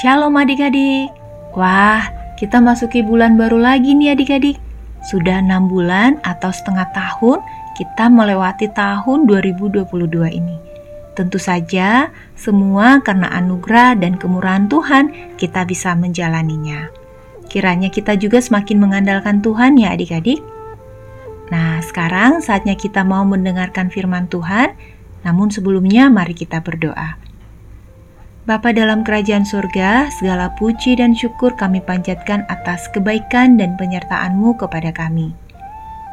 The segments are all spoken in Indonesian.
Shalom adik-adik. Wah, kita masuki bulan baru lagi nih adik-adik. Sudah enam bulan atau setengah tahun kita melewati tahun 2022 ini. Tentu saja semua karena anugerah dan kemurahan Tuhan kita bisa menjalaninya. Kiranya kita juga semakin mengandalkan Tuhan ya adik-adik. Nah, sekarang saatnya kita mau mendengarkan firman Tuhan. Namun sebelumnya mari kita berdoa. Bapa dalam kerajaan surga, segala puji dan syukur kami panjatkan atas kebaikan dan penyertaan-Mu kepada kami.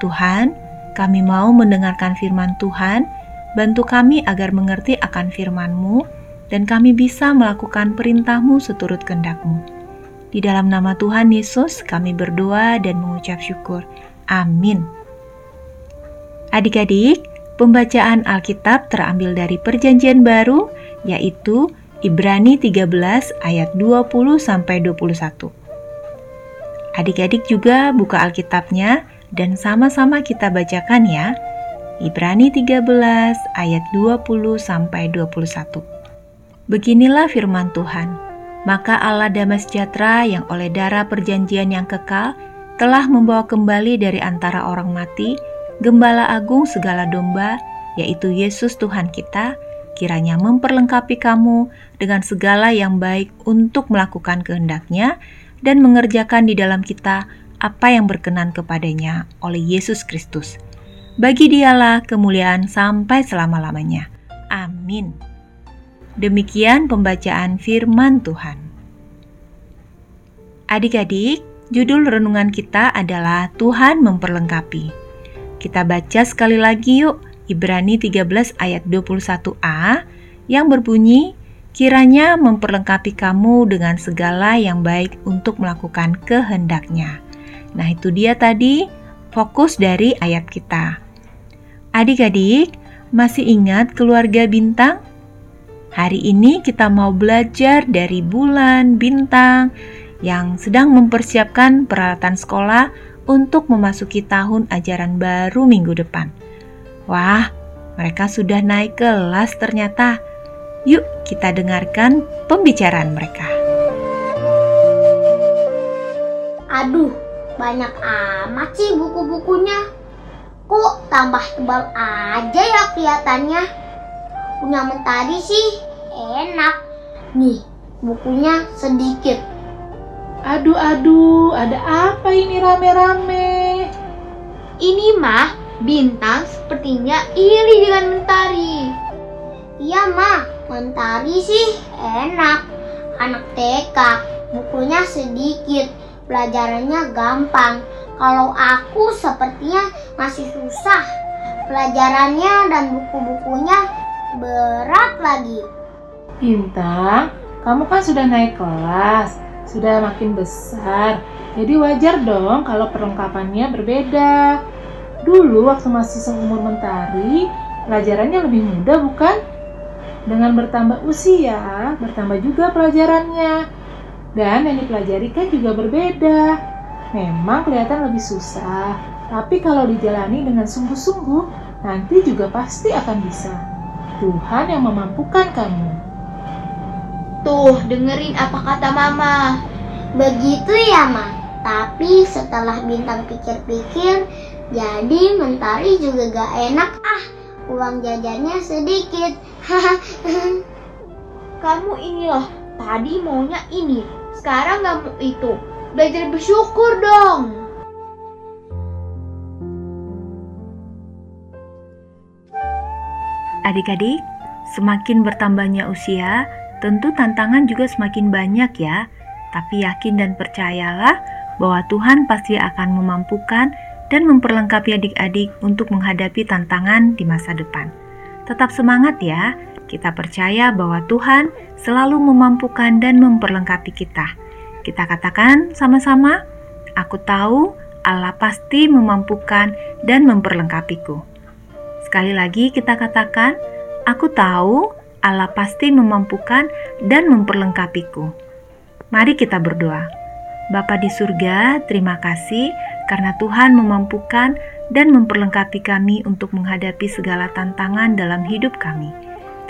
Tuhan, kami mau mendengarkan firman Tuhan, bantu kami agar mengerti akan firman-Mu, dan kami bisa melakukan perintah-Mu seturut kehendak-Mu. Di dalam nama Tuhan Yesus kami berdoa dan mengucap syukur. Amin. Adik-adik, pembacaan Alkitab terambil dari perjanjian baru, yaitu Ibrani 13 ayat 20 sampai 21. Adik-adik juga buka Alkitabnya dan sama-sama kita bacakan ya. Ibrani 13 ayat 20 sampai 21. Beginilah firman Tuhan. Maka Allah damai sejahtera yang oleh darah perjanjian yang kekal telah membawa kembali dari antara orang mati gembala agung segala domba, yaitu Yesus Tuhan kita, kiranya memperlengkapi kamu dengan segala yang baik untuk melakukan kehendaknya dan mengerjakan di dalam kita apa yang berkenan kepadanya oleh Yesus Kristus. Bagi dialah kemuliaan sampai selama-lamanya. Amin. Demikian pembacaan firman Tuhan. Adik-adik, judul renungan kita adalah Tuhan memperlengkapi. Kita baca sekali lagi yuk Ibrani 13 ayat 21a yang berbunyi, Kiranya memperlengkapi kamu dengan segala yang baik untuk melakukan kehendaknya. Nah itu dia tadi fokus dari ayat kita. Adik-adik, masih ingat keluarga bintang? Hari ini kita mau belajar dari bulan bintang yang sedang mempersiapkan peralatan sekolah untuk memasuki tahun ajaran baru minggu depan. Wah, mereka sudah naik kelas ternyata. Yuk, kita dengarkan pembicaraan mereka. Aduh, banyak amat sih buku-bukunya. Kok tambah tebal aja ya kelihatannya? Punya mentari sih enak. Nih, bukunya sedikit. Aduh, aduh, ada apa ini rame-rame? Ini mah Bintang sepertinya iri dengan Mentari. Iya, Ma. Mentari sih enak. Anak TK, bukunya sedikit, pelajarannya gampang. Kalau aku sepertinya masih susah. Pelajarannya dan buku-bukunya berat lagi. Bintang, kamu kan sudah naik kelas, sudah makin besar. Jadi wajar dong kalau perlengkapannya berbeda. Dulu waktu masih seumur mentari, pelajarannya lebih mudah bukan? Dengan bertambah usia, bertambah juga pelajarannya. Dan yang dipelajari kan juga berbeda. Memang kelihatan lebih susah, tapi kalau dijalani dengan sungguh-sungguh, nanti juga pasti akan bisa. Tuhan yang memampukan kamu. Tuh, dengerin apa kata Mama. Begitu ya, Ma. Tapi setelah Bintang pikir-pikir, jadi mentari juga gak enak ah. Uang jajannya sedikit. Kamu ini loh, tadi maunya ini, sekarang gak mau itu. Belajar bersyukur dong. Adik-adik, semakin bertambahnya usia, tentu tantangan juga semakin banyak ya. Tapi yakin dan percayalah bahwa Tuhan pasti akan memampukan dan memperlengkapi adik-adik untuk menghadapi tantangan di masa depan. Tetap semangat ya, kita percaya bahwa Tuhan selalu memampukan dan memperlengkapi kita. Kita katakan sama-sama, aku tahu Allah pasti memampukan dan memperlengkapiku. Sekali lagi kita katakan, aku tahu Allah pasti memampukan dan memperlengkapiku. Mari kita berdoa. Bapa di surga, terima kasih karena Tuhan memampukan dan memperlengkapi kami untuk menghadapi segala tantangan dalam hidup kami.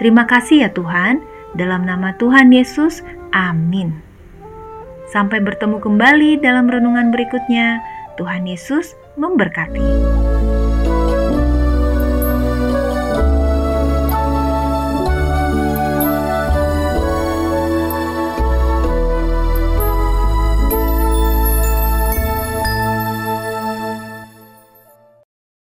Terima kasih ya Tuhan, dalam nama Tuhan Yesus Amin. Sampai bertemu kembali dalam renungan berikutnya. Tuhan Yesus memberkati.